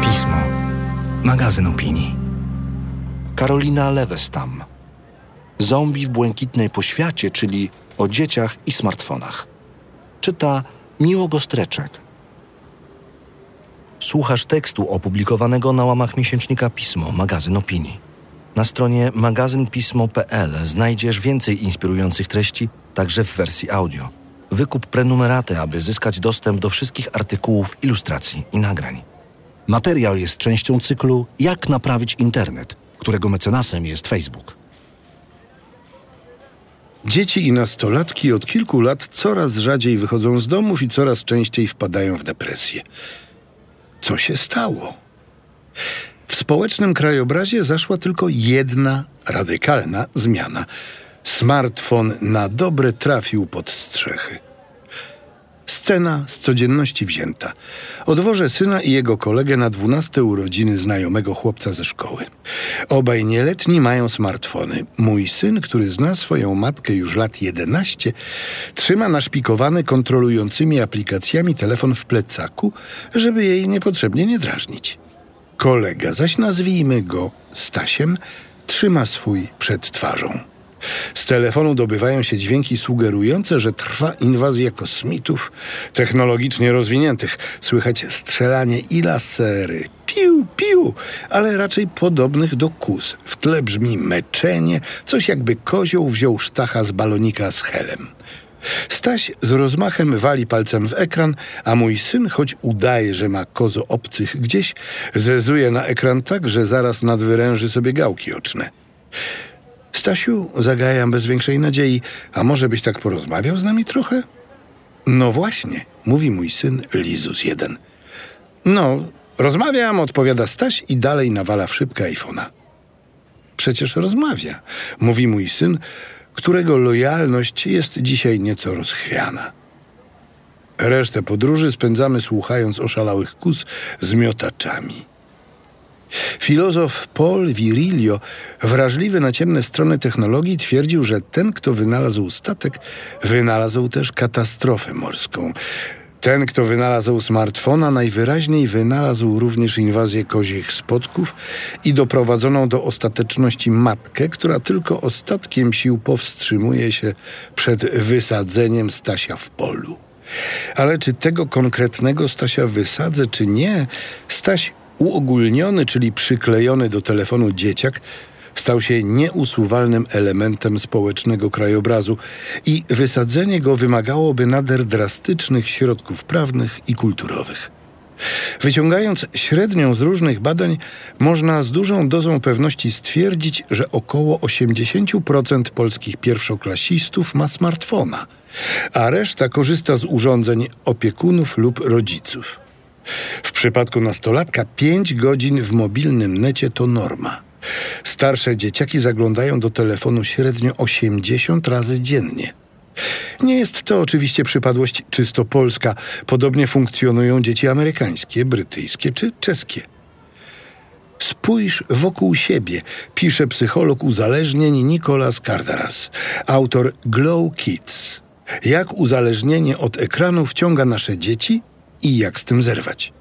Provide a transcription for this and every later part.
Pismo. Magazyn opinii. Karolina Lewestam. Zombie w błękitnej poświacie, czyli o dzieciach i smartfonach. Czyta Miło Gostreczek. Słuchasz tekstu opublikowanego na łamach miesięcznika Pismo, magazyn opinii. Na stronie magazynpismo.pl znajdziesz więcej inspirujących treści, także w wersji audio. Wykup prenumeraty, aby zyskać dostęp do wszystkich artykułów, ilustracji i nagrań. Materiał jest częścią cyklu Jak naprawić internet, którego mecenasem jest Facebook. Dzieci i nastolatki od kilku lat coraz rzadziej wychodzą z domów i coraz częściej wpadają w depresję. Co się stało? W społecznym krajobrazie zaszła tylko jedna radykalna zmiana. Smartfon na dobre trafił pod strzechy. Scena z codzienności wzięta. Odwożę syna i jego kolegę na dwunaste urodziny znajomego chłopca ze szkoły. Obaj nieletni mają smartfony. Mój syn, który zna swoją matkę już lat 11, trzyma naszpikowany kontrolującymi aplikacjami telefon w plecaku, żeby jej niepotrzebnie nie drażnić. Kolega, zaś nazwijmy go Stasiem, trzyma swój przed twarzą. Z telefonu dobywają się dźwięki sugerujące, że trwa inwazja kosmitów technologicznie rozwiniętych. Słychać strzelanie i lasery, piu, piu, ale raczej podobnych do kus. W tle brzmi meczenie, coś jakby kozioł wziął sztacha z balonika z helem. Staś z rozmachem wali palcem w ekran, a mój syn, choć udaje, że ma kozo obcych gdzieś, zezuje na ekran tak, że zaraz nadwyręży sobie gałki oczne. Stasiu, zagajam bez większej nadziei, a może byś tak porozmawiał z nami trochę? No właśnie, mówi mój syn Lizus jeden. No, rozmawiam, odpowiada Staś i dalej nawala w szybkę iPhone'a. Przecież rozmawia, mówi mój syn, którego lojalność jest dzisiaj nieco rozchwiana. Resztę podróży spędzamy słuchając oszalałych kus z miotaczami. Filozof Paul Virilio, wrażliwy na ciemne strony technologii, twierdził, że ten, kto wynalazł statek, wynalazł też katastrofę morską. Ten, kto wynalazł smartfona, najwyraźniej wynalazł również inwazję kozich spotków i doprowadzoną do ostateczności matkę, która tylko ostatkiem sił powstrzymuje się przed wysadzeniem Stasia w polu. Ale czy tego konkretnego Stasia wysadzę, czy nie, Staś uogólniony, czyli przyklejony do telefonu dzieciak, stał się nieusuwalnym elementem społecznego krajobrazu i wysadzenie go wymagałoby nader drastycznych środków prawnych i kulturowych. Wyciągając średnią z różnych badań, można z dużą dozą pewności stwierdzić, że około 80% polskich pierwszoklasistów ma smartfona, a reszta korzysta z urządzeń opiekunów lub rodziców. W przypadku nastolatka 5 godzin w mobilnym necie to norma. Starsze dzieciaki zaglądają do telefonu średnio 80 razy dziennie. Nie jest to oczywiście przypadłość czysto polska. Podobnie funkcjonują dzieci amerykańskie, brytyjskie czy czeskie. Spójrz wokół siebie, pisze psycholog uzależnień Nicolas Cardaras, autor Glow Kids. Jak uzależnienie od ekranu wciąga nasze dzieci i jak z tym zerwać.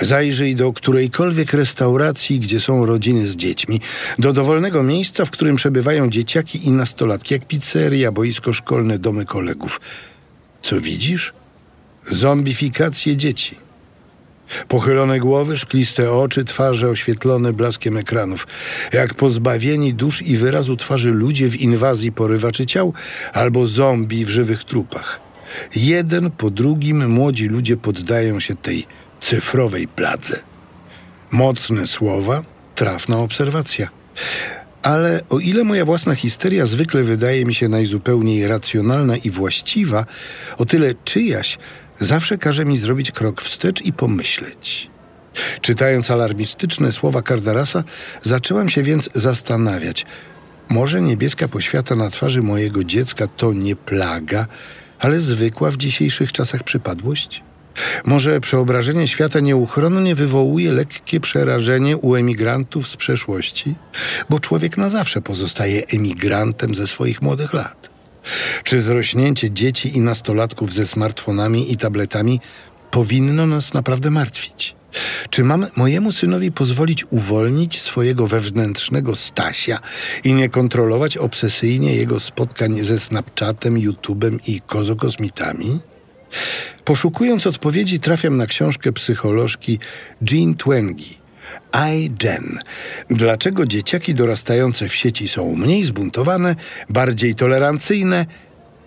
Zajrzyj do którejkolwiek restauracji, gdzie są rodziny z dziećmi, do dowolnego miejsca, w którym przebywają dzieciaki i nastolatki, jak pizzeria, boisko szkolne, domy kolegów. Co widzisz? Zombifikację dzieci. Pochylone głowy, szkliste oczy, twarze oświetlone blaskiem ekranów. Jak pozbawieni dusz i wyrazu twarzy ludzie w inwazji porywaczy ciał albo zombie w żywych trupach. Jeden po drugim młodzi ludzie poddają się tej cyfrowej pladze. Mocne słowa, trafna obserwacja. Ale o ile moja własna histeria zwykle wydaje mi się najzupełniej racjonalna i właściwa, o tyle czyjaś zawsze każe mi zrobić krok wstecz i pomyśleć. Czytając alarmistyczne słowa Kardarasa, zaczęłam się więc zastanawiać. Może niebieska poświata na twarzy mojego dziecka to nie plaga, ale zwykła w dzisiejszych czasach przypadłość? Może przeobrażenie świata nieuchronnie wywołuje lekkie przerażenie u emigrantów z przeszłości, bo człowiek na zawsze pozostaje emigrantem ze swoich młodych lat. Czy zrośnięcie dzieci i nastolatków ze smartfonami i tabletami powinno nas naprawdę martwić? Czy mam mojemu synowi pozwolić uwolnić swojego wewnętrznego Stasia i nie kontrolować obsesyjnie jego spotkań ze Snapchatem, YouTube'em i kozokosmitami? Poszukując odpowiedzi, trafiam na książkę psycholożki Jean Twengi. I Gen. Dlaczego dzieciaki dorastające w sieci są mniej zbuntowane, bardziej tolerancyjne,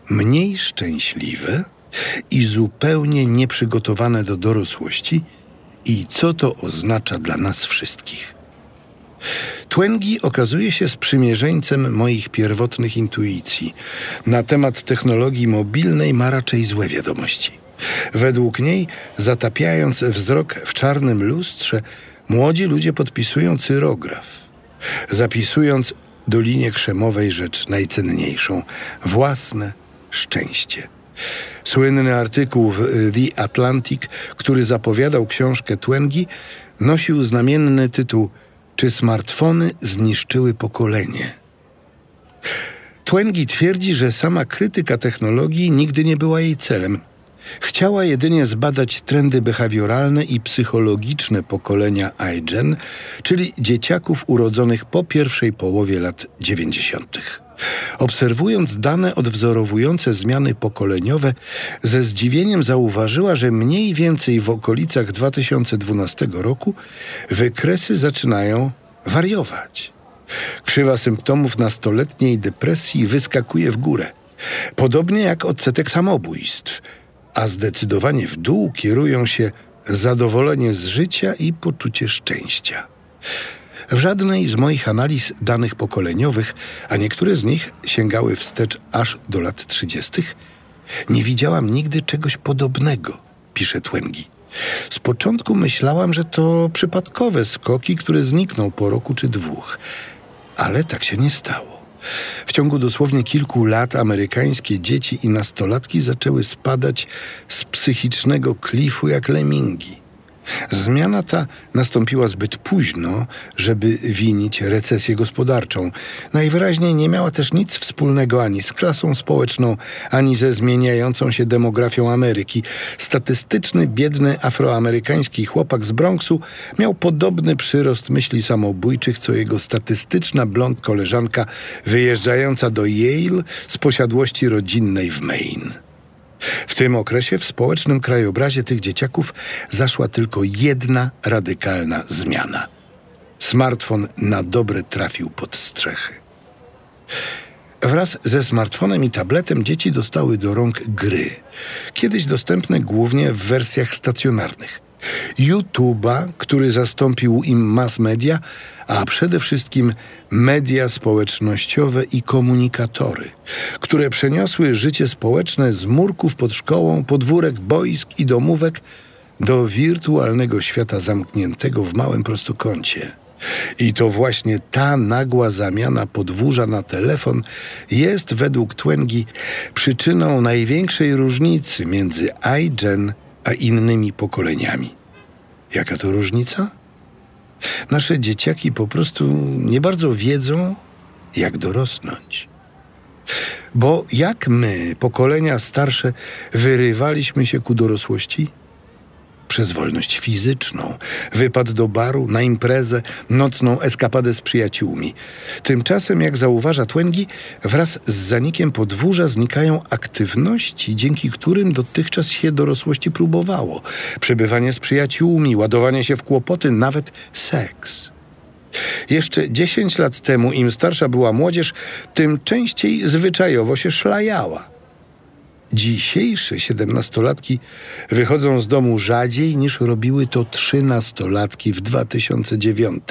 mniej szczęśliwe i zupełnie nieprzygotowane do dorosłości i co to oznacza dla nas wszystkich? Twengi okazuje się sprzymierzeńcem moich pierwotnych intuicji. Na temat technologii mobilnej ma raczej złe wiadomości. Według niej, zatapiając wzrok w czarnym lustrze, młodzi ludzie podpisują cyrograf, zapisując do linii krzemowej rzecz najcenniejszą własne szczęście. Słynny artykuł w The Atlantic, który zapowiadał książkę Twengi, nosił znamienny tytuł Czy smartfony zniszczyły pokolenie? Twengi twierdzi, że sama krytyka technologii nigdy nie była jej celem. Chciała jedynie zbadać trendy behawioralne i psychologiczne pokolenia iGen, czyli dzieciaków urodzonych po pierwszej połowie lat 90. Obserwując dane odwzorowujące zmiany pokoleniowe, ze zdziwieniem zauważyła, że mniej więcej w okolicach 2012 roku wykresy zaczynają wariować. Krzywa symptomów nastoletniej depresji wyskakuje w górę, podobnie jak odsetek samobójstw, a zdecydowanie w dół kierują się zadowolenie z życia i poczucie szczęścia. W żadnej z moich analiz danych pokoleniowych, a niektóre z nich sięgały wstecz aż do lat 30., nie widziałam nigdy czegoś podobnego, pisze Twengi. Z początku myślałam, że to przypadkowe skoki, które znikną po roku czy dwóch, ale tak się nie stało. W ciągu dosłownie kilku lat amerykańskie dzieci i nastolatki zaczęły spadać z psychicznego klifu jak lemingi. Zmiana ta nastąpiła zbyt późno, żeby winić recesję gospodarczą. Najwyraźniej nie miała też nic wspólnego ani z klasą społeczną, ani ze zmieniającą się demografią Ameryki. Statystyczny, biedny afroamerykański chłopak z Bronxu miał podobny przyrost myśli samobójczych, co jego statystyczna blond koleżanka wyjeżdżająca do Yale z posiadłości rodzinnej w Maine. W tym okresie w społecznym krajobrazie tych dzieciaków zaszła tylko jedna radykalna zmiana. Smartfon na dobre trafił pod strzechy. Wraz ze smartfonem i tabletem dzieci dostały do rąk gry, kiedyś dostępne głównie w wersjach stacjonarnych. YouTube'a, który zastąpił im mass media, a przede wszystkim media społecznościowe i komunikatory, które przeniosły życie społeczne z murków pod szkołą, podwórek, boisk i domówek do wirtualnego świata zamkniętego w małym prostokącie. I to właśnie ta nagła zamiana podwórza na telefon jest według Twengi przyczyną największej różnicy między iGen a innymi pokoleniami. Jaka to różnica? Nasze dzieciaki po prostu nie bardzo wiedzą, jak dorosnąć. Bo jak my, pokolenia starsze, wyrywaliśmy się ku dorosłości? Przez wolność fizyczną, wypad do baru, na imprezę, nocną eskapadę z przyjaciółmi. Tymczasem, jak zauważa Twengi, wraz z zanikiem podwórza znikają aktywności, dzięki którym dotychczas się dorosłości próbowało. Przebywanie z przyjaciółmi, ładowanie się w kłopoty, nawet seks. Jeszcze 10 lat temu, im starsza była młodzież, tym częściej zwyczajowo się szlajała. Dzisiejsze siedemnastolatki wychodzą z domu rzadziej niż robiły to trzynastolatki w 2009.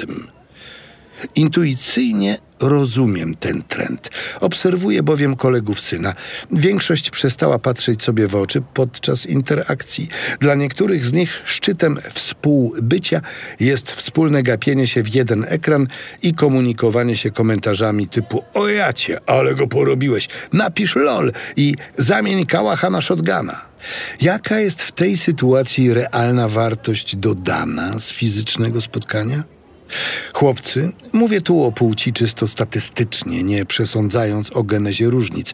Intuicyjnie rozumiem ten trend. Obserwuję bowiem kolegów syna. Większość przestała patrzeć sobie w oczy podczas interakcji. Dla niektórych z nich szczytem współbycia jest wspólne gapienie się w jeden ekran i komunikowanie się komentarzami typu o jacie, ale go porobiłeś, napisz lol i zamień kałacha na shotguna. Jaka jest w tej sytuacji realna wartość dodana z fizycznego spotkania? Chłopcy, mówię tu o płci czysto statystycznie, nie przesądzając o genezie różnic,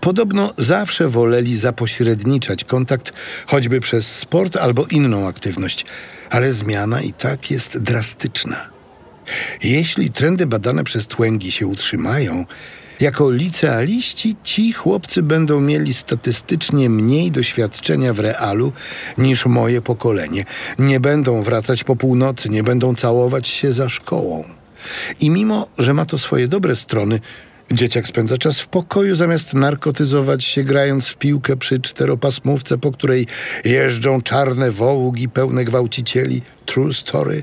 podobno zawsze woleli zapośredniczać kontakt choćby przez sport albo inną aktywność, ale zmiana i tak jest drastyczna. Jeśli trendy badane przez Twęgi się utrzymają, jako licealiści ci chłopcy będą mieli statystycznie mniej doświadczenia w realu niż moje pokolenie. Nie będą wracać po północy, nie będą całować się za szkołą. I mimo, że ma to swoje dobre strony, Dzieciak spędza czas w pokoju zamiast narkotyzować się grając w piłkę przy czteropasmówce, po której jeżdżą czarne wołgi pełne gwałcicieli. True story.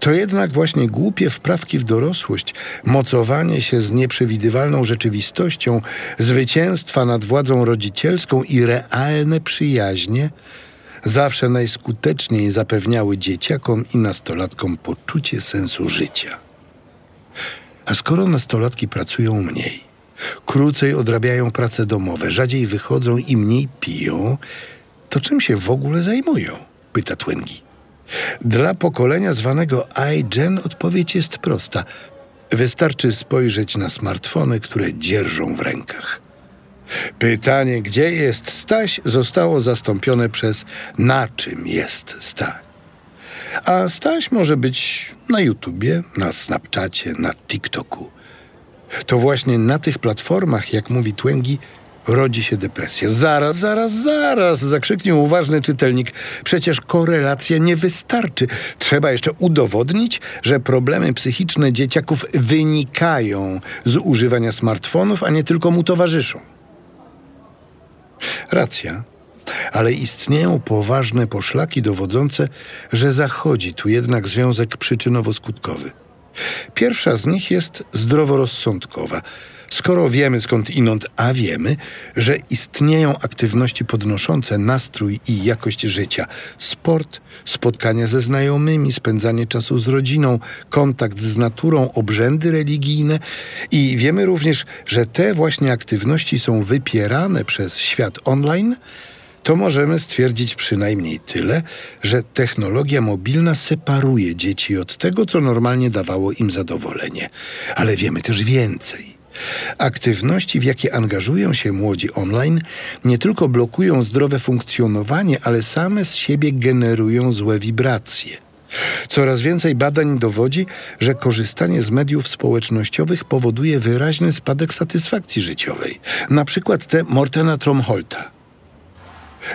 To jednak właśnie głupie wprawki w dorosłość, mocowanie się z nieprzewidywalną rzeczywistością, zwycięstwa nad władzą rodzicielską i realne przyjaźnie zawsze najskuteczniej zapewniały dzieciakom i nastolatkom poczucie sensu życia. A skoro nastolatki pracują mniej, krócej odrabiają prace domowe, rzadziej wychodzą i mniej piją, to czym się w ogóle zajmują? Pyta Twengi. Dla pokolenia zwanego iGen odpowiedź jest prosta. Wystarczy spojrzeć na smartfony, które dzierżą w rękach. Pytanie, gdzie jest Staś, zostało zastąpione przez na czym jest Staś. A Staś może być na YouTubie, na Snapchacie, na TikToku. To właśnie na tych platformach, jak mówi Twengi, rodzi się depresja. Zaraz, zaraz, zaraz, zakrzyknie uważny czytelnik. Przecież korelacja nie wystarczy. Trzeba jeszcze udowodnić, że problemy psychiczne dzieciaków wynikają z używania smartfonów, a nie tylko mu towarzyszą. Racja ale istnieją poważne poszlaki dowodzące, że zachodzi tu jednak związek przyczynowo-skutkowy. Pierwsza z nich jest zdroworozsądkowa. Skoro wiemy skąd inąd, a wiemy, że istnieją aktywności podnoszące nastrój i jakość życia, sport, spotkania ze znajomymi, spędzanie czasu z rodziną, kontakt z naturą, obrzędy religijne i wiemy również, że te właśnie aktywności są wypierane przez świat online, to możemy stwierdzić przynajmniej tyle, że technologia mobilna separuje dzieci od tego, co normalnie dawało im zadowolenie. Ale wiemy też więcej. Aktywności, w jakie angażują się młodzi online, nie tylko blokują zdrowe funkcjonowanie, ale same z siebie generują złe wibracje. Coraz więcej badań dowodzi, że korzystanie z mediów społecznościowych powoduje wyraźny spadek satysfakcji życiowej. Na przykład te Mortena Tromholta.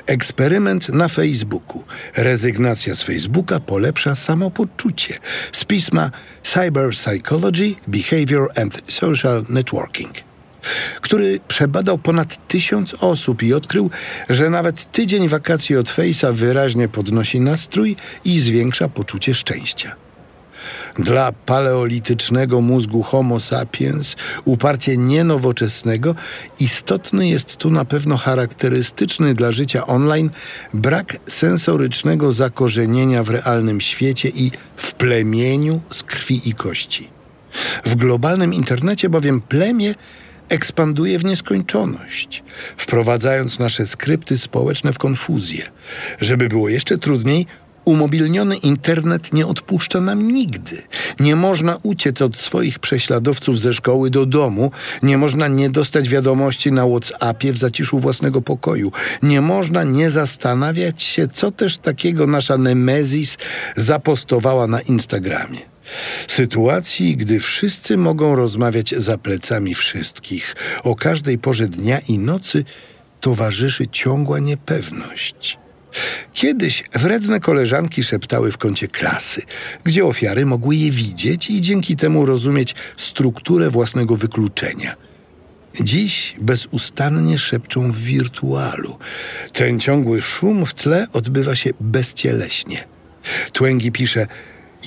Eksperyment na Facebooku. Rezygnacja z Facebooka polepsza samopoczucie. Z pisma Cyber Psychology, Behavior and Social Networking który przebadał ponad tysiąc osób i odkrył, że nawet tydzień wakacji od Face'a wyraźnie podnosi nastrój i zwiększa poczucie szczęścia. Dla paleolitycznego mózgu Homo sapiens, uparcie nienowoczesnego, istotny jest tu na pewno charakterystyczny dla życia online brak sensorycznego zakorzenienia w realnym świecie i w plemieniu z krwi i kości. W globalnym internecie bowiem plemię ekspanduje w nieskończoność, wprowadzając nasze skrypty społeczne w konfuzję. Żeby było jeszcze trudniej, Umobilniony internet nie odpuszcza nam nigdy. Nie można uciec od swoich prześladowców ze szkoły do domu, nie można nie dostać wiadomości na WhatsAppie w zaciszu własnego pokoju, nie można nie zastanawiać się, co też takiego nasza Nemezis zapostowała na Instagramie. Sytuacji, gdy wszyscy mogą rozmawiać za plecami wszystkich, o każdej porze dnia i nocy towarzyszy ciągła niepewność. Kiedyś wredne koleżanki szeptały w kącie klasy, gdzie ofiary mogły je widzieć i dzięki temu rozumieć strukturę własnego wykluczenia. Dziś bezustannie szepczą w wirtualu. Ten ciągły szum w tle odbywa się bezcieleśnie. Tłęgi pisze –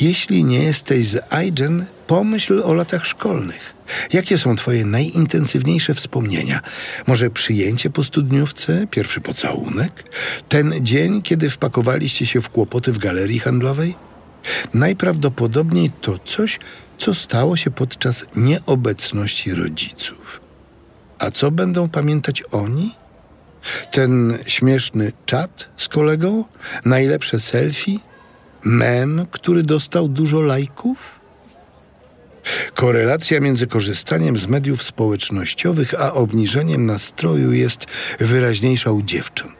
jeśli nie jesteś z iGen, pomyśl o latach szkolnych. Jakie są twoje najintensywniejsze wspomnienia? Może przyjęcie po studniówce, pierwszy pocałunek? Ten dzień, kiedy wpakowaliście się w kłopoty w galerii handlowej? Najprawdopodobniej to coś, co stało się podczas nieobecności rodziców. A co będą pamiętać oni? Ten śmieszny czat z kolegą? Najlepsze selfie? Mem, który dostał dużo lajków? Korelacja między korzystaniem z mediów społecznościowych a obniżeniem nastroju jest wyraźniejsza u dziewcząt.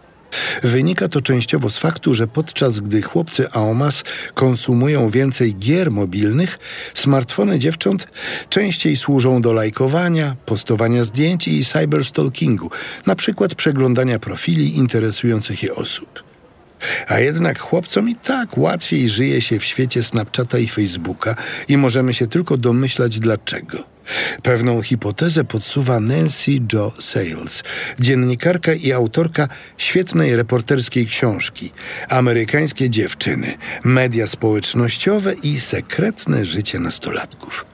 Wynika to częściowo z faktu, że podczas gdy chłopcy Aomas konsumują więcej gier mobilnych, smartfony dziewcząt częściej służą do lajkowania, postowania zdjęć i cyberstalkingu, na przykład przeglądania profili interesujących je osób. A jednak chłopcom i tak łatwiej żyje się w świecie Snapchata i Facebooka i możemy się tylko domyślać dlaczego. Pewną hipotezę podsuwa Nancy Jo Sales, dziennikarka i autorka świetnej reporterskiej książki Amerykańskie dziewczyny, media społecznościowe i sekretne życie nastolatków.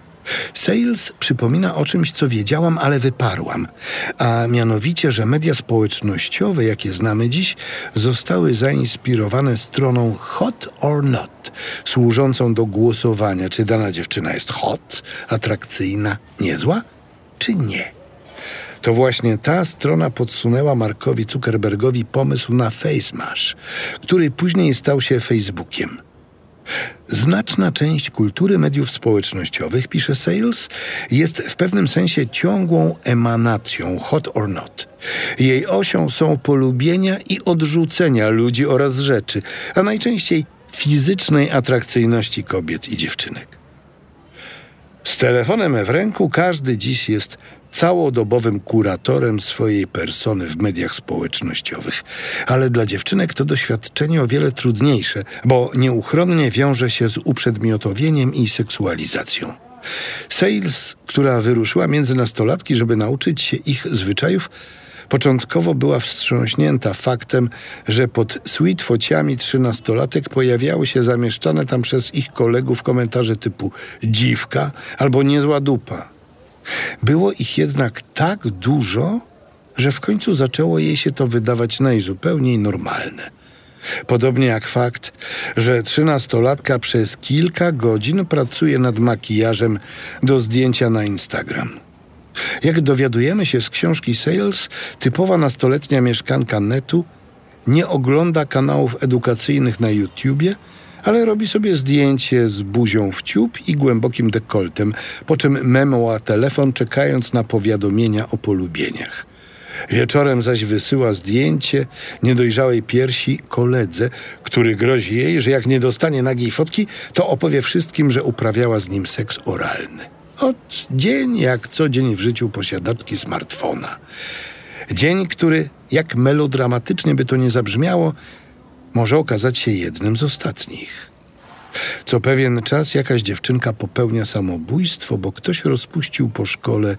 Sales przypomina o czymś, co wiedziałam, ale wyparłam, a mianowicie, że media społecznościowe, jakie znamy dziś, zostały zainspirowane stroną Hot or Not, służącą do głosowania, czy dana dziewczyna jest hot, atrakcyjna, niezła, czy nie. To właśnie ta strona podsunęła Markowi Zuckerbergowi pomysł na FaceMash, który później stał się Facebookiem. Znaczna część kultury mediów społecznościowych, pisze Sales, jest w pewnym sensie ciągłą emanacją hot or not. Jej osią są polubienia i odrzucenia ludzi oraz rzeczy, a najczęściej fizycznej atrakcyjności kobiet i dziewczynek. Z telefonem w ręku każdy dziś jest całodobowym kuratorem swojej persony w mediach społecznościowych. Ale dla dziewczynek to doświadczenie o wiele trudniejsze, bo nieuchronnie wiąże się z uprzedmiotowieniem i seksualizacją. Sales, która wyruszyła między nastolatki, żeby nauczyć się ich zwyczajów, Początkowo była wstrząśnięta faktem, że pod sweet fociami trzynastolatek pojawiały się zamieszczane tam przez ich kolegów komentarze typu dziwka albo niezła dupa. Było ich jednak tak dużo, że w końcu zaczęło jej się to wydawać najzupełniej normalne. Podobnie jak fakt, że trzynastolatka przez kilka godzin pracuje nad makijażem do zdjęcia na Instagram. Jak dowiadujemy się z książki Sales, typowa nastoletnia mieszkanka netu nie ogląda kanałów edukacyjnych na YouTubie, ale robi sobie zdjęcie z buzią w ciup i głębokim dekoltem, po czym memła telefon, czekając na powiadomienia o polubieniach. Wieczorem zaś wysyła zdjęcie niedojrzałej piersi koledze, który grozi jej, że jak nie dostanie nagiej fotki, to opowie wszystkim, że uprawiała z nim seks oralny. Od dzień jak co dzień w życiu posiadaczki smartfona. Dzień, który, jak melodramatycznie by to nie zabrzmiało, może okazać się jednym z ostatnich. Co pewien czas jakaś dziewczynka popełnia samobójstwo, bo ktoś rozpuścił po szkole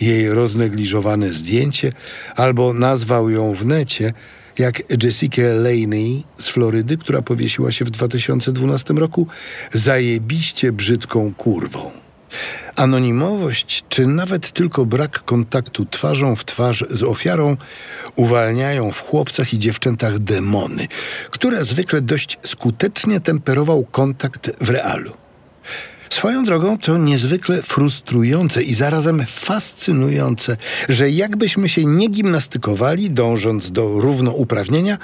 jej roznegliżowane zdjęcie albo nazwał ją w necie jak Jessica Laney z Florydy, która powiesiła się w 2012 roku zajebiście brzydką kurwą. Anonimowość, czy nawet tylko brak kontaktu twarzą w twarz z ofiarą uwalniają w chłopcach i dziewczętach demony, które zwykle dość skutecznie temperował kontakt w realu. Swoją drogą to niezwykle frustrujące i zarazem fascynujące, że jakbyśmy się nie gimnastykowali, dążąc do równouprawnienia,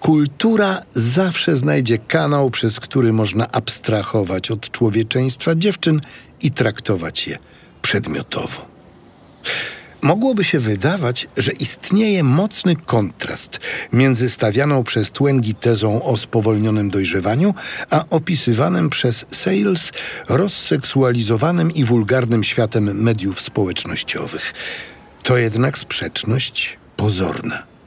kultura zawsze znajdzie kanał, przez który można abstrahować od człowieczeństwa dziewczyn i traktować je przedmiotowo. Mogłoby się wydawać, że istnieje mocny kontrast między stawianą przez Twengi tezą o spowolnionym dojrzewaniu, a opisywanym przez Sales rozseksualizowanym i wulgarnym światem mediów społecznościowych. To jednak sprzeczność pozorna.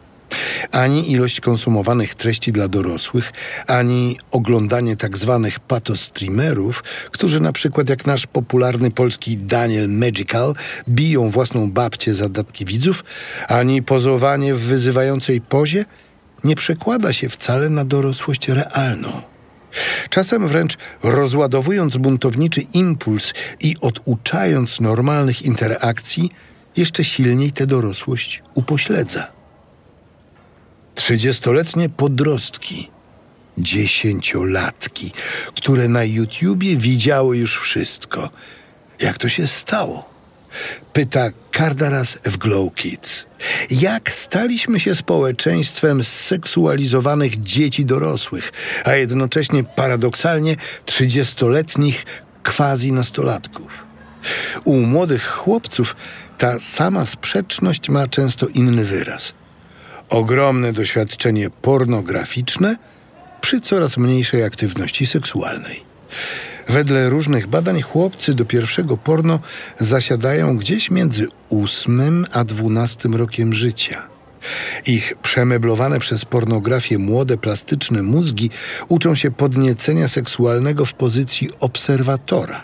Ani ilość konsumowanych treści dla dorosłych, ani oglądanie tak zwanych patostreamerów, którzy na przykład jak nasz popularny polski Daniel Magical biją własną babcię za datki widzów, ani pozowanie w wyzywającej pozie nie przekłada się wcale na dorosłość realną. Czasem wręcz rozładowując buntowniczy impuls i oduczając normalnych interakcji, jeszcze silniej tę dorosłość upośledza. Trzydziestoletnie podrostki, dziesięciolatki, które na YouTubie widziały już wszystko. Jak to się stało? Pyta Kardaras w Glow Kids. Jak staliśmy się społeczeństwem zseksualizowanych dzieci dorosłych, a jednocześnie paradoksalnie trzydziestoletnich quasi-nastolatków? U młodych chłopców ta sama sprzeczność ma często inny wyraz. Ogromne doświadczenie pornograficzne przy coraz mniejszej aktywności seksualnej. Wedle różnych badań chłopcy do pierwszego porno zasiadają gdzieś między ósmym a dwunastym rokiem życia. Ich przemeblowane przez pornografię młode plastyczne mózgi uczą się podniecenia seksualnego w pozycji obserwatora,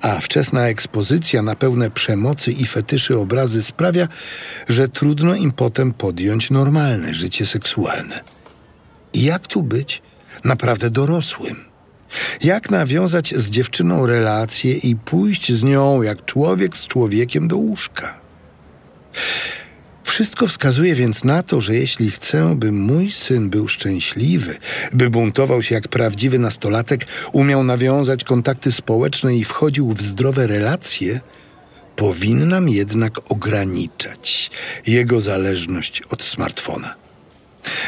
a wczesna ekspozycja na pełne przemocy i fetyszy obrazy sprawia, że trudno im potem podjąć normalne życie seksualne. Jak tu być naprawdę dorosłym? Jak nawiązać z dziewczyną relację i pójść z nią jak człowiek z człowiekiem do łóżka? Wszystko wskazuje więc na to, że jeśli chcę, by mój syn był szczęśliwy, by buntował się jak prawdziwy nastolatek, umiał nawiązać kontakty społeczne i wchodził w zdrowe relacje, powinnam jednak ograniczać jego zależność od smartfona.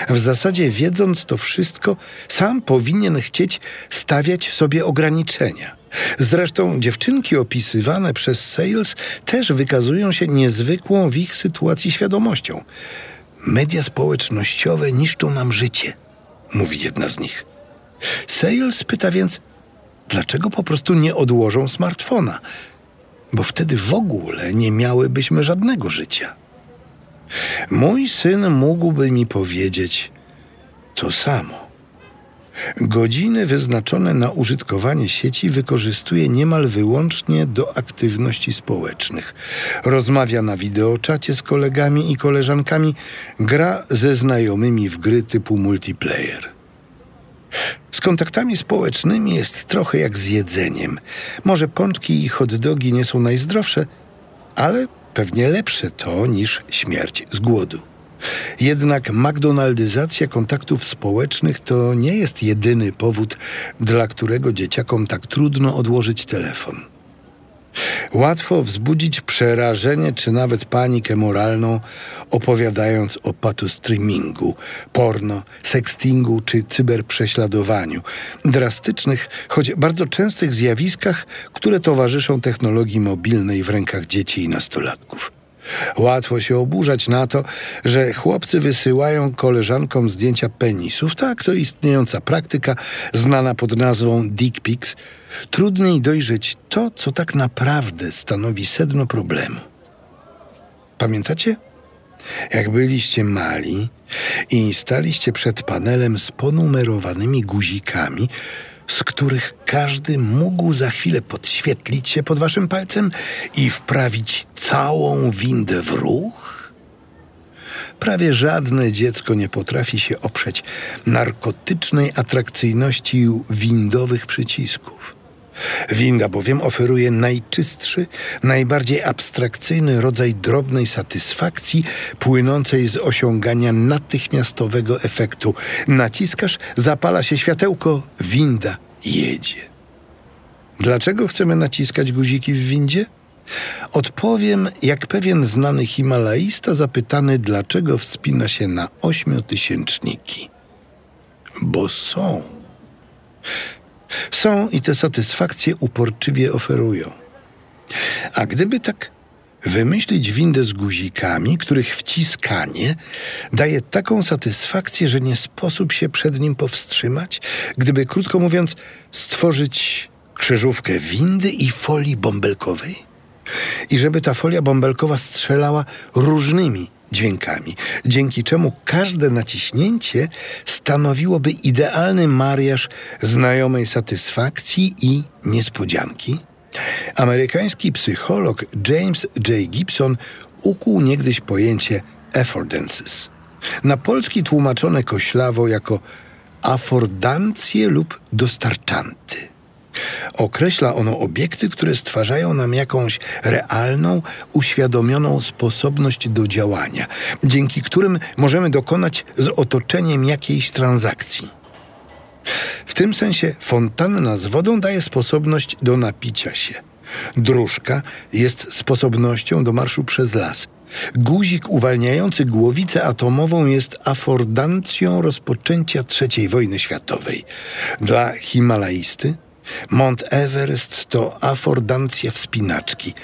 W zasadzie, wiedząc to wszystko, sam powinien chcieć stawiać sobie ograniczenia. Zresztą dziewczynki opisywane przez Sales też wykazują się niezwykłą w ich sytuacji świadomością. Media społecznościowe niszczą nam życie, mówi jedna z nich. Sales pyta więc, dlaczego po prostu nie odłożą smartfona? Bo wtedy w ogóle nie miałybyśmy żadnego życia. Mój syn mógłby mi powiedzieć to samo. Godziny wyznaczone na użytkowanie sieci wykorzystuje niemal wyłącznie do aktywności społecznych. Rozmawia na wideoczacie z kolegami i koleżankami, gra ze znajomymi w gry typu multiplayer. Z kontaktami społecznymi jest trochę jak z jedzeniem. Może pączki i hot dogi nie są najzdrowsze, ale pewnie lepsze to niż śmierć z głodu. Jednak McDonaldyzacja kontaktów społecznych to nie jest jedyny powód, dla którego dzieciakom tak trudno odłożyć telefon. Łatwo wzbudzić przerażenie czy nawet panikę moralną, opowiadając o patostreamingu, porno, sextingu czy cyberprześladowaniu. Drastycznych, choć bardzo częstych zjawiskach, które towarzyszą technologii mobilnej w rękach dzieci i nastolatków. Łatwo się oburzać na to, że chłopcy wysyłają koleżankom zdjęcia penisów. Tak, to istniejąca praktyka, znana pod nazwą dick pics. Trudniej dojrzeć to, co tak naprawdę stanowi sedno problemu. Pamiętacie? Jak byliście mali i staliście przed panelem z ponumerowanymi guzikami, z których każdy mógł za chwilę podświetlić się pod waszym palcem i wprawić całą windę w ruch? Prawie żadne dziecko nie potrafi się oprzeć narkotycznej atrakcyjności windowych przycisków. Winda bowiem oferuje najczystszy, najbardziej abstrakcyjny rodzaj drobnej satysfakcji płynącej z osiągania natychmiastowego efektu. Naciskasz, zapala się światełko, winda jedzie. Dlaczego chcemy naciskać guziki w windzie? Odpowiem, jak pewien znany himalaista zapytany, dlaczego wspina się na ośmiotysięczniki. Bo są. Są i te satysfakcje uporczywie oferują. A gdyby tak wymyślić windę z guzikami, których wciskanie daje taką satysfakcję, że nie sposób się przed nim powstrzymać, gdyby, krótko mówiąc, stworzyć krzyżówkę windy i folii bąbelkowej? I żeby ta folia bąbelkowa strzelała różnymi dźwiękami, dzięki czemu każde naciśnięcie stanowiłoby idealny mariaż znajomej satysfakcji i niespodzianki? Amerykański psycholog James J. Gibson ukuł niegdyś pojęcie affordances. Na polski tłumaczone koślawo jako affordancje lub dostarczanty. Określa ono obiekty, które stwarzają nam jakąś realną, uświadomioną sposobność do działania, dzięki którym możemy dokonać z otoczeniem jakiejś transakcji. W tym sensie fontanna z wodą daje sposobność do napicia się. Dróżka jest sposobnością do marszu przez las. Guzik uwalniający głowicę atomową jest afordancją rozpoczęcia III wojny światowej. Dla Himalaisty Mont Everest to afordancja wspinaczki.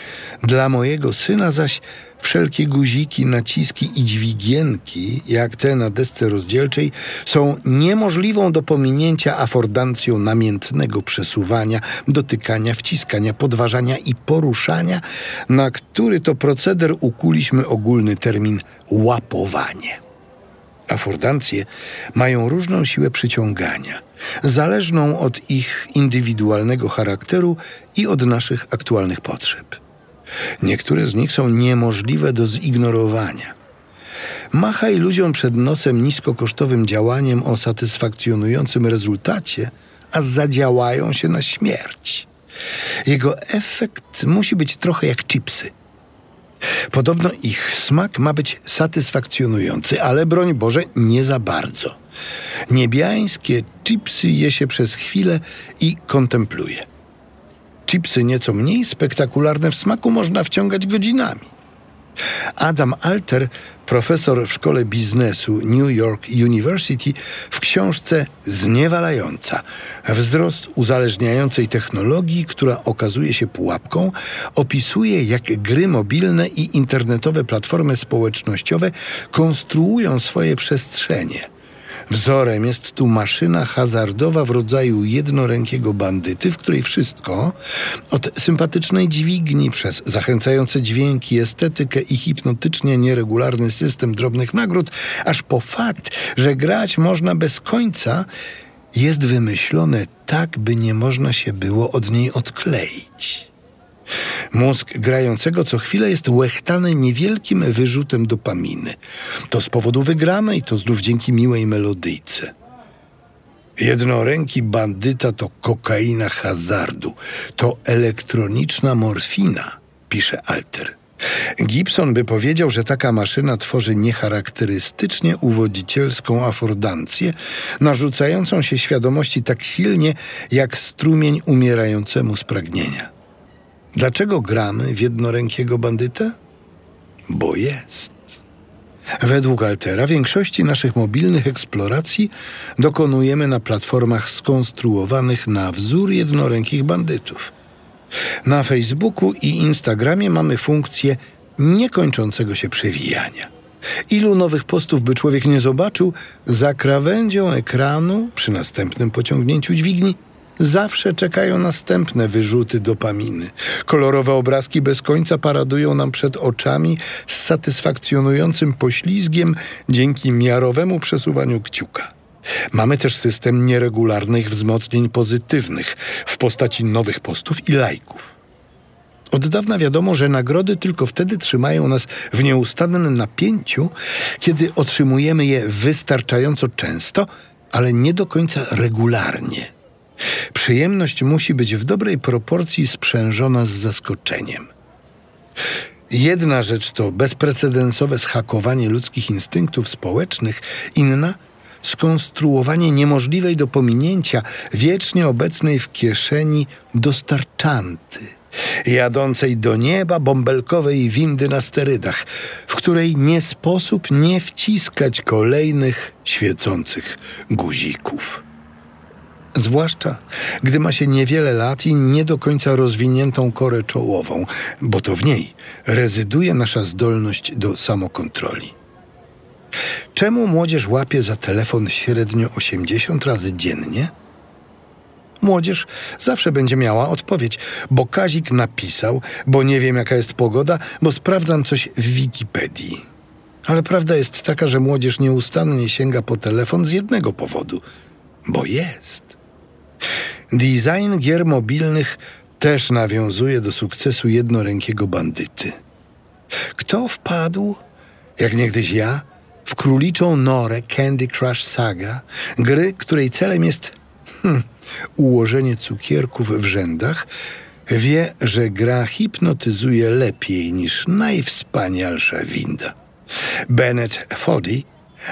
Dla mojego syna zaś wszelkie guziki, naciski i dźwigienki, jak te na desce rozdzielczej, są niemożliwą do pominięcia afordancją namiętnego przesuwania, dotykania, wciskania, podważania i poruszania, na który to proceder ukuliśmy ogólny termin łapowanie. Afordancje mają różną siłę przyciągania, zależną od ich indywidualnego charakteru i od naszych aktualnych potrzeb. Niektóre z nich są niemożliwe do zignorowania. Machaj ludziom przed nosem niskokosztowym działaniem o satysfakcjonującym rezultacie, a zadziałają się na śmierć. Jego efekt musi być trochę jak chipsy – Podobno ich smak ma być satysfakcjonujący, ale broń Boże, nie za bardzo. Niebiańskie chipsy je się przez chwilę i kontempluje. Chipsy nieco mniej spektakularne w smaku można wciągać godzinami. Adam Alter, profesor w szkole biznesu New York University, w książce Zniewalająca. Wzrost uzależniającej technologii, która okazuje się pułapką, opisuje, jak gry mobilne i internetowe platformy społecznościowe konstruują swoje przestrzenie Wzorem jest tu maszyna hazardowa w rodzaju jednorękiego bandyty, w której wszystko, od sympatycznej dźwigni przez zachęcające dźwięki, estetykę i hipnotycznie nieregularny system drobnych nagród, aż po fakt, że grać można bez końca, jest wymyślone tak, by nie można się było od niej odkleić. Mózg grającego co chwilę jest łechtany niewielkim wyrzutem dopaminy. To z powodu wygranej, to znów dzięki miłej melodyjce. Jednoręki bandyta to kokaina hazardu, to elektroniczna morfina, pisze Alter. Gibson by powiedział, że taka maszyna tworzy niecharakterystycznie uwodzicielską afordancję, narzucającą się świadomości tak silnie jak strumień umierającemu z pragnienia. Dlaczego gramy w jednorękiego bandytę? Bo jest. Według Altera większości naszych mobilnych eksploracji dokonujemy na platformach skonstruowanych na wzór jednorękich bandytów. Na Facebooku i Instagramie mamy funkcję niekończącego się przewijania. Ilu nowych postów by człowiek nie zobaczył, za krawędzią ekranu, przy następnym pociągnięciu dźwigni, Zawsze czekają następne wyrzuty dopaminy. Kolorowe obrazki bez końca paradują nam przed oczami z satysfakcjonującym poślizgiem dzięki miarowemu przesuwaniu kciuka. Mamy też system nieregularnych wzmocnień pozytywnych w postaci nowych postów i lajków. Od dawna wiadomo, że nagrody tylko wtedy trzymają nas w nieustannym napięciu, kiedy otrzymujemy je wystarczająco często, ale nie do końca regularnie. Przyjemność musi być w dobrej proporcji sprzężona z zaskoczeniem. Jedna rzecz to bezprecedensowe schakowanie ludzkich instynktów społecznych, inna skonstruowanie niemożliwej do pominięcia, wiecznie obecnej w kieszeni dostarczanty, jadącej do nieba bąbelkowej windy na sterydach, w której nie sposób nie wciskać kolejnych świecących guzików. Zwłaszcza gdy ma się niewiele lat i nie do końca rozwiniętą korę czołową, bo to w niej rezyduje nasza zdolność do samokontroli. Czemu młodzież łapie za telefon średnio 80 razy dziennie? Młodzież zawsze będzie miała odpowiedź, bo Kazik napisał, bo nie wiem jaka jest pogoda, bo sprawdzam coś w Wikipedii. Ale prawda jest taka, że młodzież nieustannie sięga po telefon z jednego powodu, bo jest. Design gier mobilnych też nawiązuje do sukcesu jednorękiego bandyty. Kto wpadł, jak niegdyś ja, w króliczą norę Candy Crush Saga, gry, której celem jest hmm, ułożenie cukierków w rzędach, wie, że gra hipnotyzuje lepiej niż najwspanialsza winda. Bennett Foddy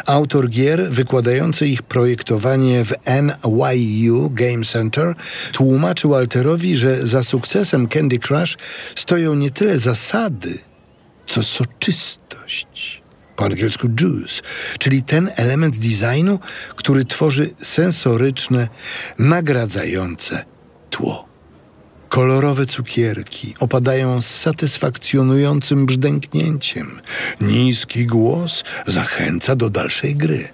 Autor gier wykładający ich projektowanie w NYU Game Center tłumaczył Alterowi, że za sukcesem Candy Crush stoją nie tyle zasady, co soczystość. Po angielsku juice, czyli ten element designu, który tworzy sensoryczne, nagradzające tło. Kolorowe cukierki opadają z satysfakcjonującym brzdęknięciem. Niski głos zachęca do dalszej gry.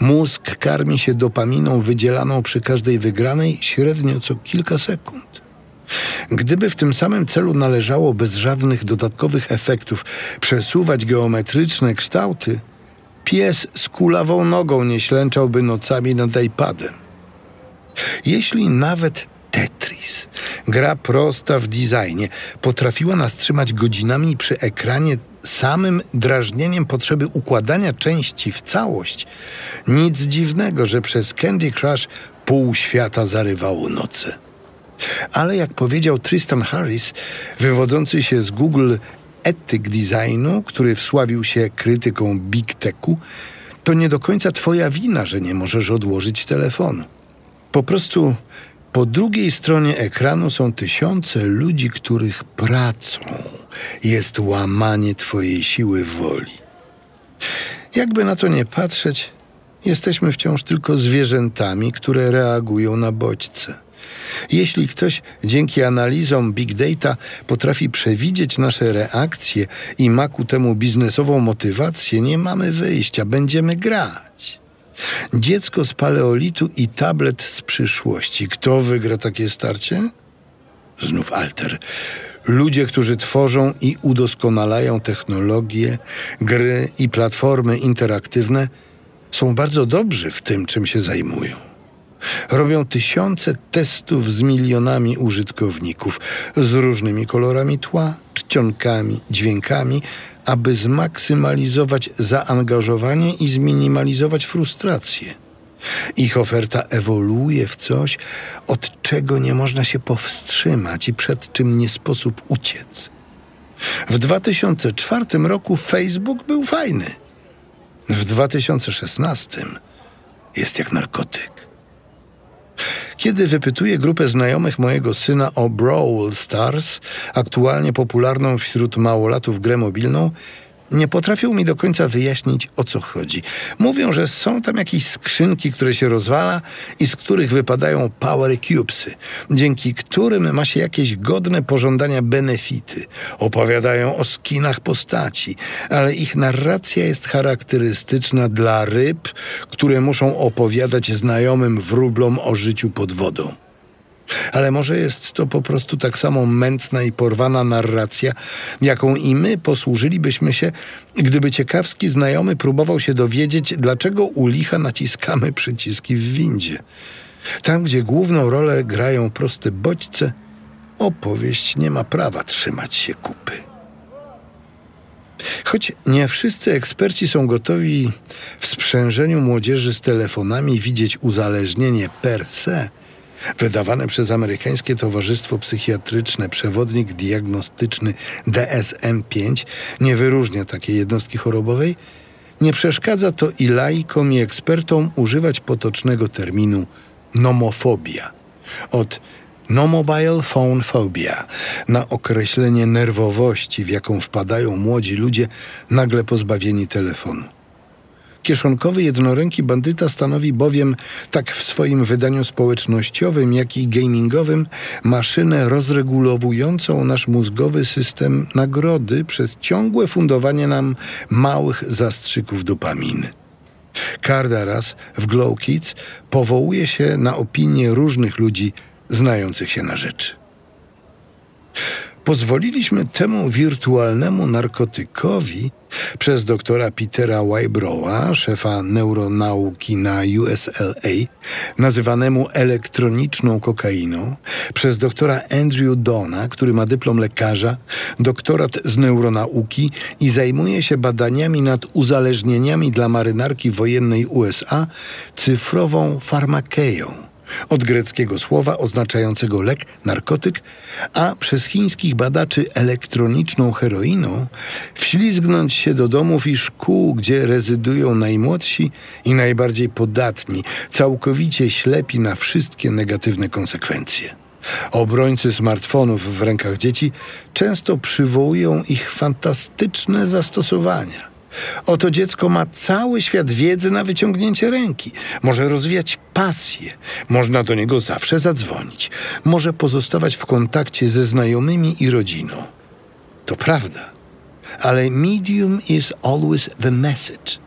Mózg karmi się dopaminą wydzielaną przy każdej wygranej średnio co kilka sekund. Gdyby w tym samym celu należało bez żadnych dodatkowych efektów przesuwać geometryczne kształty, pies z kulawą nogą nie ślęczałby nocami nad iPadem. Jeśli nawet Tetris, gra prosta w designie, potrafiła nas trzymać godzinami przy ekranie samym drażnieniem potrzeby układania części w całość, nic dziwnego, że przez Candy Crush pół świata zarywało noce. Ale jak powiedział Tristan Harris, wywodzący się z Google etyk designu, który wsławił się krytyką Big Techu, to nie do końca twoja wina, że nie możesz odłożyć telefonu. Po prostu po drugiej stronie ekranu są tysiące ludzi, których pracą jest łamanie twojej siły woli. Jakby na to nie patrzeć, jesteśmy wciąż tylko zwierzętami, które reagują na bodźce. Jeśli ktoś dzięki analizom big data potrafi przewidzieć nasze reakcje i ma ku temu biznesową motywację, nie mamy wyjścia, będziemy grać. Dziecko z paleolitu i tablet z przyszłości. Kto wygra takie starcie? Znów alter. Ludzie, którzy tworzą i udoskonalają technologie, gry i platformy interaktywne, są bardzo dobrzy w tym, czym się zajmują. Robią tysiące testów z milionami użytkowników, z różnymi kolorami tła, czcionkami, dźwiękami, aby zmaksymalizować zaangażowanie i zminimalizować frustrację. Ich oferta ewoluuje w coś, od czego nie można się powstrzymać i przed czym nie sposób uciec. W 2004 roku Facebook był fajny. W 2016 jest jak narkotyk. Kiedy wypytuję grupę znajomych mojego syna o Brawl Stars, aktualnie popularną wśród małolatów grę mobilną, nie potrafią mi do końca wyjaśnić, o co chodzi. Mówią, że są tam jakieś skrzynki, które się rozwala i z których wypadają power cubesy, dzięki którym ma się jakieś godne pożądania benefity. Opowiadają o skinach postaci, ale ich narracja jest charakterystyczna dla ryb, które muszą opowiadać znajomym wróblom o życiu pod wodą. Ale może jest to po prostu tak samo mętna i porwana narracja, jaką i my posłużylibyśmy się, gdyby ciekawski znajomy próbował się dowiedzieć, dlaczego u licha naciskamy przyciski w windzie. Tam, gdzie główną rolę grają proste bodźce, opowieść nie ma prawa trzymać się kupy. Choć nie wszyscy eksperci są gotowi w sprzężeniu młodzieży z telefonami widzieć uzależnienie per se, Wydawane przez amerykańskie Towarzystwo Psychiatryczne przewodnik diagnostyczny DSM-5 nie wyróżnia takiej jednostki chorobowej, nie przeszkadza to i laikom i ekspertom używać potocznego terminu nomofobia. Od no mobile phone phobia na określenie nerwowości, w jaką wpadają młodzi ludzie nagle pozbawieni telefonu. Kieszonkowy jednoręki bandyta stanowi bowiem, tak w swoim wydaniu społecznościowym, jak i gamingowym, maszynę rozregulowującą nasz mózgowy system nagrody przez ciągłe fundowanie nam małych zastrzyków dopaminy. Kardaras w Glow Kids powołuje się na opinie różnych ludzi znających się na rzeczy. Pozwoliliśmy temu wirtualnemu narkotykowi przez doktora Petera Wybrowa, szefa neuronauki na USLA, nazywanemu elektroniczną kokainą, przez doktora Andrew Dona, który ma dyplom lekarza, doktorat z neuronauki i zajmuje się badaniami nad uzależnieniami dla marynarki wojennej USA, cyfrową farmakeją od greckiego słowa oznaczającego lek, narkotyk, a przez chińskich badaczy elektroniczną heroiną, wślizgnąć się do domów i szkół, gdzie rezydują najmłodsi i najbardziej podatni, całkowicie ślepi na wszystkie negatywne konsekwencje. Obrońcy smartfonów w rękach dzieci często przywołują ich fantastyczne zastosowania. Oto dziecko ma cały świat wiedzy na wyciągnięcie ręki. Może rozwijać pasję. Można do niego zawsze zadzwonić. Może pozostawać w kontakcie ze znajomymi i rodziną. To prawda. Ale medium is always the message.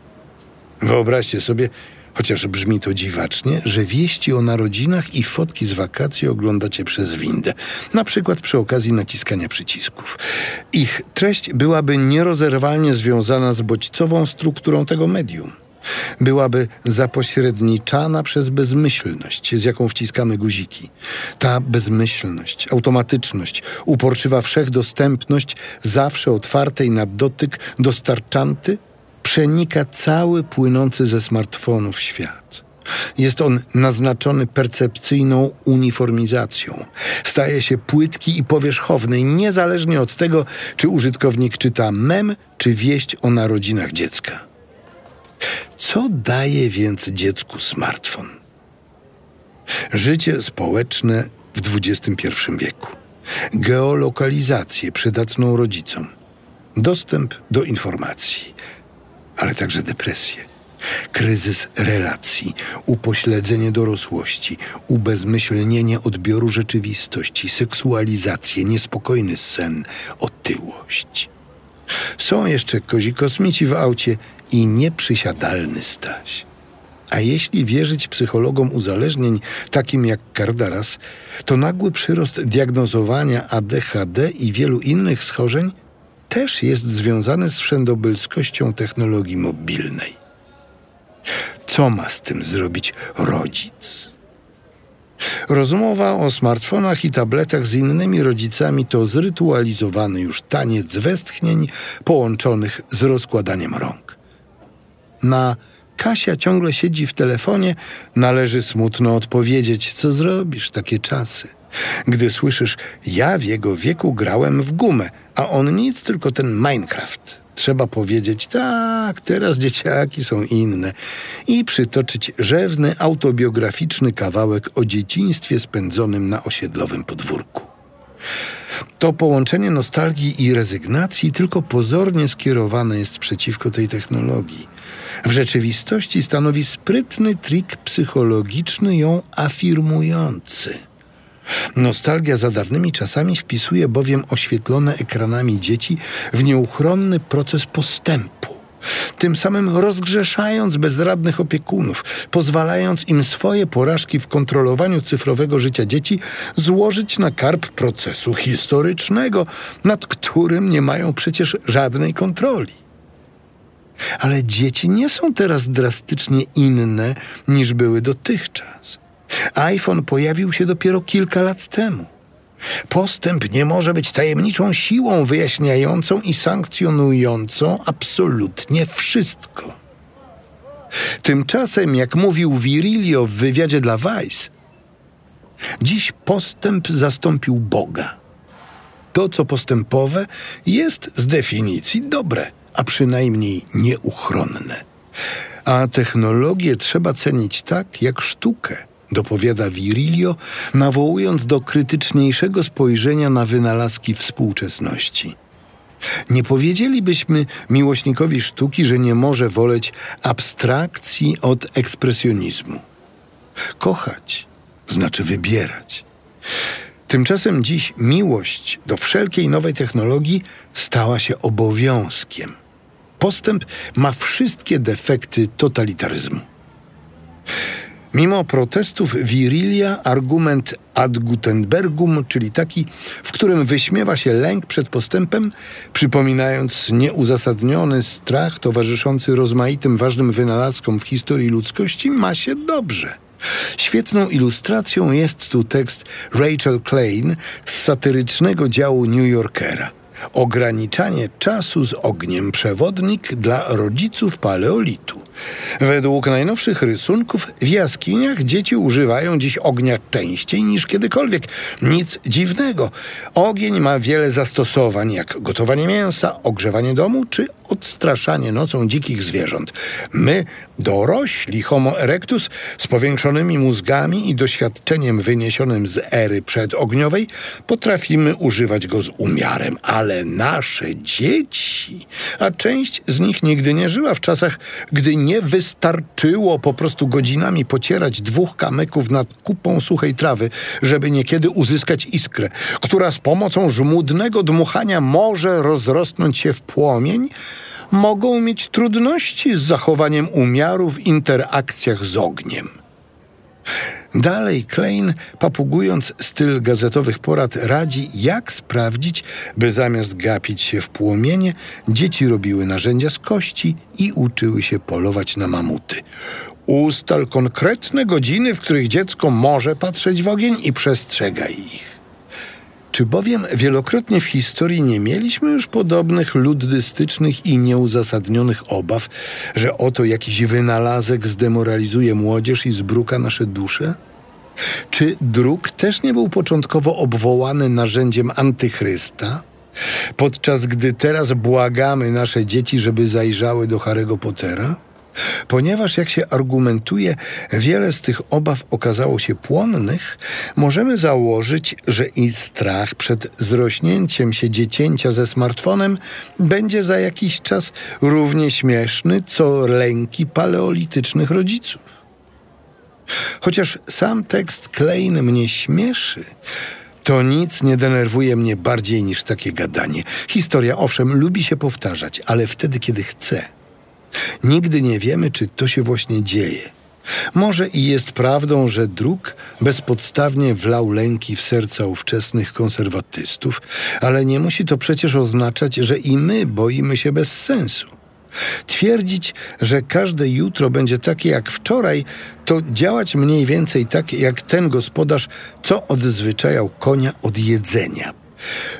Wyobraźcie sobie, chociaż brzmi to dziwacznie, że wieści o narodzinach i fotki z wakacji oglądacie przez windę, na przykład przy okazji naciskania przycisków. Ich treść byłaby nierozerwalnie związana z bodźcową strukturą tego medium. Byłaby zapośredniczana przez bezmyślność, z jaką wciskamy guziki. Ta bezmyślność, automatyczność, uporczywa wszechdostępność, zawsze otwartej na dotyk, dostarczanty, przenika cały płynący ze smartfonów świat. Jest on naznaczony percepcyjną uniformizacją. Staje się płytki i powierzchowny, niezależnie od tego, czy użytkownik czyta mem, czy wieść o narodzinach dziecka. Co daje więc dziecku smartfon? Życie społeczne w XXI wieku, geolokalizację przydatną rodzicom, dostęp do informacji, ale także depresję, kryzys relacji, upośledzenie dorosłości, ubezmyślnienie odbioru rzeczywistości, seksualizację, niespokojny sen, otyłość. Są jeszcze kozi kosmici w aucie i nieprzysiadalny Staś. A jeśli wierzyć psychologom uzależnień, takim jak Kardaras, to nagły przyrost diagnozowania ADHD i wielu innych schorzeń też jest związany z wszędobylskością technologii mobilnej. Co ma z tym zrobić rodzic? Rozmowa o smartfonach i tabletach z innymi rodzicami to zrytualizowany już taniec westchnień połączonych z rozkładaniem rąk. Na Kasia ciągle siedzi w telefonie, należy smutno odpowiedzieć, co zrobisz, takie czasy. Gdy słyszysz, ja w jego wieku grałem w gumę, a on nic, tylko ten Minecraft. Trzeba powiedzieć, tak, teraz dzieciaki są inne i przytoczyć rzewny, autobiograficzny kawałek o dzieciństwie spędzonym na osiedlowym podwórku. To połączenie nostalgii i rezygnacji tylko pozornie skierowane jest przeciwko tej technologii. W rzeczywistości stanowi sprytny trik psychologiczny ją afirmujący. Nostalgia za dawnymi czasami wpisuje bowiem oświetlone ekranami dzieci w nieuchronny proces postępu. Tym samym rozgrzeszając bezradnych opiekunów, pozwalając im swoje porażki w kontrolowaniu cyfrowego życia dzieci złożyć na karb procesu historycznego, nad którym nie mają przecież żadnej kontroli. Ale dzieci nie są teraz drastycznie inne niż były dotychczas iPhone pojawił się dopiero kilka lat temu. Postęp nie może być tajemniczą siłą wyjaśniającą i sankcjonującą absolutnie wszystko. Tymczasem, jak mówił Virilio w wywiadzie dla Vice, dziś postęp zastąpił Boga. To, co postępowe, jest z definicji dobre, a przynajmniej nieuchronne. A technologię trzeba cenić tak, jak sztukę – dopowiada Virilio, nawołując do krytyczniejszego spojrzenia na wynalazki współczesności. Nie powiedzielibyśmy miłośnikowi sztuki, że nie może woleć abstrakcji od ekspresjonizmu. Kochać znaczy wybierać. Tymczasem dziś miłość do wszelkiej nowej technologii stała się obowiązkiem. Postęp ma wszystkie defekty totalitaryzmu. Mimo protestów Virilia argument ad Gutenbergum, czyli taki, w którym wyśmiewa się lęk przed postępem, przypominając nieuzasadniony strach towarzyszący rozmaitym ważnym wynalazkom w historii ludzkości, ma się dobrze. Świetną ilustracją jest tu tekst Rachel Klein z satyrycznego działu New Yorkera. Ograniczanie czasu z ogniem przewodnik dla rodziców paleolitu. Według najnowszych rysunków w jaskiniach dzieci używają dziś ognia częściej niż kiedykolwiek. Nic dziwnego. Ogień ma wiele zastosowań, jak gotowanie mięsa, ogrzewanie domu czy odstraszanie nocą dzikich zwierząt. My, dorośli Homo erectus, z powiększonymi mózgami i doświadczeniem wyniesionym z ery przedogniowej, potrafimy używać go z umiarem, ale ale nasze dzieci, a część z nich nigdy nie żyła w czasach, gdy nie wystarczyło po prostu godzinami pocierać dwóch kamyków nad kupą suchej trawy, żeby niekiedy uzyskać iskrę, która z pomocą żmudnego dmuchania może rozrosnąć się w płomień, mogą mieć trudności z zachowaniem umiaru w interakcjach z ogniem. Dalej Klein, papugując styl gazetowych porad, radzi, jak sprawdzić, by zamiast gapić się w płomienie, dzieci robiły narzędzia z kości i uczyły się polować na mamuty. Ustal konkretne godziny, w których dziecko może patrzeć w ogień i przestrzegaj ich. Czy bowiem wielokrotnie w historii nie mieliśmy już podobnych luddystycznych i nieuzasadnionych obaw, że oto jakiś wynalazek zdemoralizuje młodzież i zbruka nasze dusze? Czy druk też nie był początkowo obwołany narzędziem antychrysta? Podczas gdy teraz błagamy nasze dzieci, żeby zajrzały do Harry'ego Pottera? Ponieważ, jak się argumentuje, wiele z tych obaw okazało się płonnych, możemy założyć, że i strach przed zrośnięciem się dziecięcia ze smartfonem będzie za jakiś czas równie śmieszny, co lęki paleolitycznych rodziców. Chociaż sam tekst Klein mnie śmieszy, to nic nie denerwuje mnie bardziej niż takie gadanie. Historia, owszem, lubi się powtarzać, ale wtedy, kiedy chce – Nigdy nie wiemy, czy to się właśnie dzieje. Może i jest prawdą, że druk bezpodstawnie wlał lęki w serca ówczesnych konserwatystów, ale nie musi to przecież oznaczać, że i my boimy się bez sensu. Twierdzić, że każde jutro będzie takie jak wczoraj, to działać mniej więcej tak jak ten gospodarz, co odzwyczajał konia od jedzenia.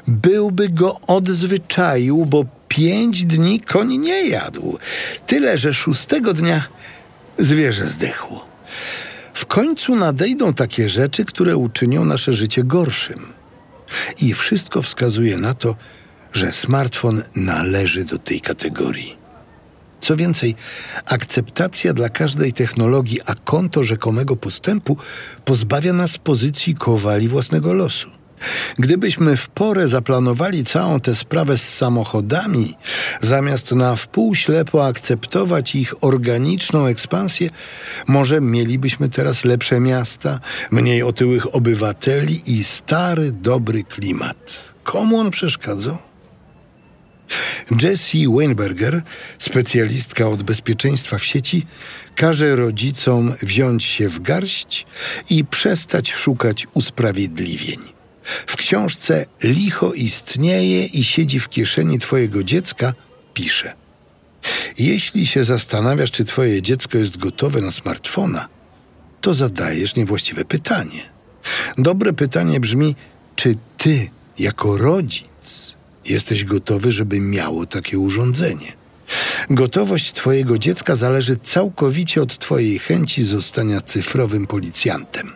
Byłby go odzwyczaił, bo pięć dni koń nie jadł. Tyle, że szóstego dnia zwierzę zdechło. W końcu nadejdą takie rzeczy, które uczynią nasze życie gorszym. I wszystko wskazuje na to, że smartfon należy do tej kategorii. Co więcej, akceptacja dla każdej technologii, a konto rzekomego postępu pozbawia nas pozycji kowali własnego losu. Gdybyśmy w porę zaplanowali całą tę sprawę z samochodami, zamiast na wpół ślepo akceptować ich organiczną ekspansję, może mielibyśmy teraz lepsze miasta, mniej otyłych obywateli i stary, dobry klimat. Komu on przeszkadzał? Jessie Weinberger, specjalistka od bezpieczeństwa w sieci, każe rodzicom wziąć się w garść i przestać szukać usprawiedliwień. W książce Licho istnieje i siedzi w kieszeni twojego dziecka pisze. Jeśli się zastanawiasz, czy twoje dziecko jest gotowe na smartfona, to zadajesz niewłaściwe pytanie. Dobre pytanie brzmi, czy ty, jako rodzic, jesteś gotowy, żeby miało takie urządzenie? Gotowość Twojego dziecka zależy całkowicie od Twojej chęci zostania cyfrowym policjantem.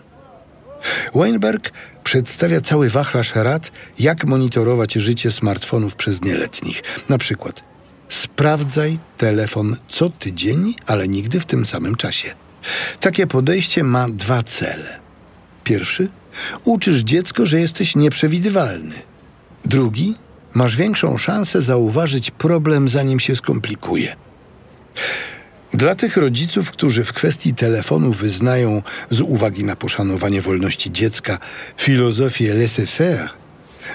Weinberg przedstawia cały wachlarz rad, jak monitorować życie smartfonów przez nieletnich. Na przykład sprawdzaj telefon co tydzień, ale nigdy w tym samym czasie. Takie podejście ma dwa cele. Pierwszy, uczysz dziecko, że jesteś nieprzewidywalny. Drugi, masz większą szansę zauważyć problem, zanim się skomplikuje. Dla tych rodziców, którzy w kwestii telefonu wyznają z uwagi na poszanowanie wolności dziecka filozofię laissez-faire,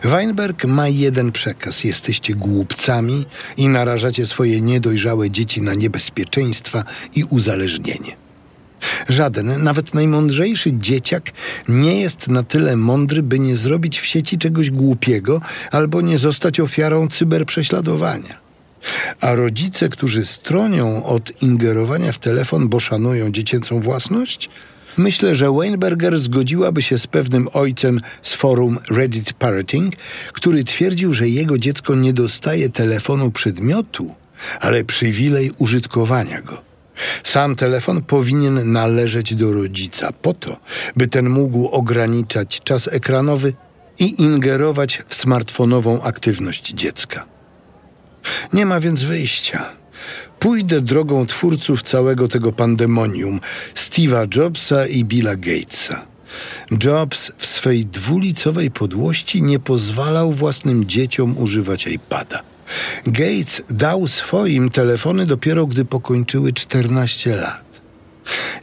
Weinberg ma jeden przekaz: jesteście głupcami i narażacie swoje niedojrzałe dzieci na niebezpieczeństwa i uzależnienie. Żaden, nawet najmądrzejszy dzieciak nie jest na tyle mądry, by nie zrobić w sieci czegoś głupiego albo nie zostać ofiarą cyberprześladowania. A rodzice, którzy stronią od ingerowania w telefon, bo szanują dziecięcą własność? Myślę, że Weinberger zgodziłaby się z pewnym ojcem z forum Reddit Parenting, który twierdził, że jego dziecko nie dostaje telefonu przedmiotu, ale przywilej użytkowania go. Sam telefon powinien należeć do rodzica po to, by ten mógł ograniczać czas ekranowy i ingerować w smartfonową aktywność dziecka. Nie ma więc wyjścia. Pójdę drogą twórców całego tego pandemonium, Steve'a Jobsa i Billa Gatesa. Jobs w swej dwulicowej podłości nie pozwalał własnym dzieciom używać iPada. Gates dał swoim telefony dopiero gdy pokończyły 14 lat.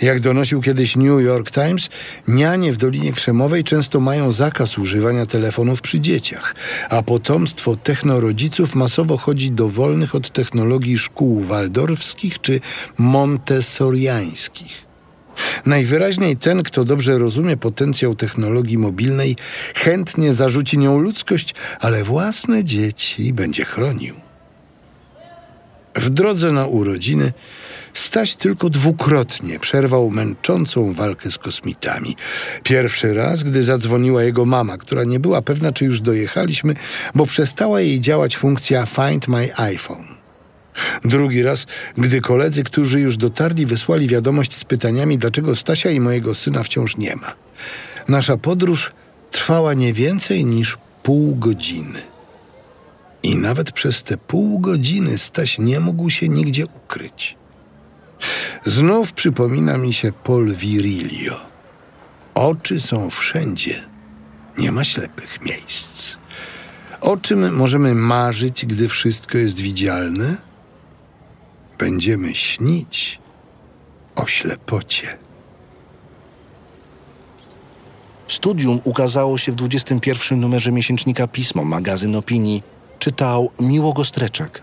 Jak donosił kiedyś New York Times, nianie w Dolinie Krzemowej często mają zakaz używania telefonów przy dzieciach, a potomstwo technorodziców masowo chodzi do wolnych od technologii szkół waldorfskich czy montessoriańskich. Najwyraźniej ten, kto dobrze rozumie potencjał technologii mobilnej, chętnie zarzuci nią ludzkość, ale własne dzieci będzie chronił. W drodze na urodziny Staś tylko dwukrotnie przerwał męczącą walkę z kosmitami. Pierwszy raz, gdy zadzwoniła jego mama, która nie była pewna, czy już dojechaliśmy, bo przestała jej działać funkcja Find My iPhone. Drugi raz, gdy koledzy, którzy już dotarli, wysłali wiadomość z pytaniami, dlaczego Stasia i mojego syna wciąż nie ma. Nasza podróż trwała nie więcej niż pół godziny. I nawet przez te pół godziny Staś nie mógł się nigdzie ukryć. Znów przypomina mi się Paul Virilio. Oczy są wszędzie, nie ma ślepych miejsc. O czym możemy marzyć, gdy wszystko jest widzialne? Będziemy śnić o ślepocie. Studium ukazało się w 21 numerze miesięcznika Pismo, magazyn opinii. Czytał Miło Streczek.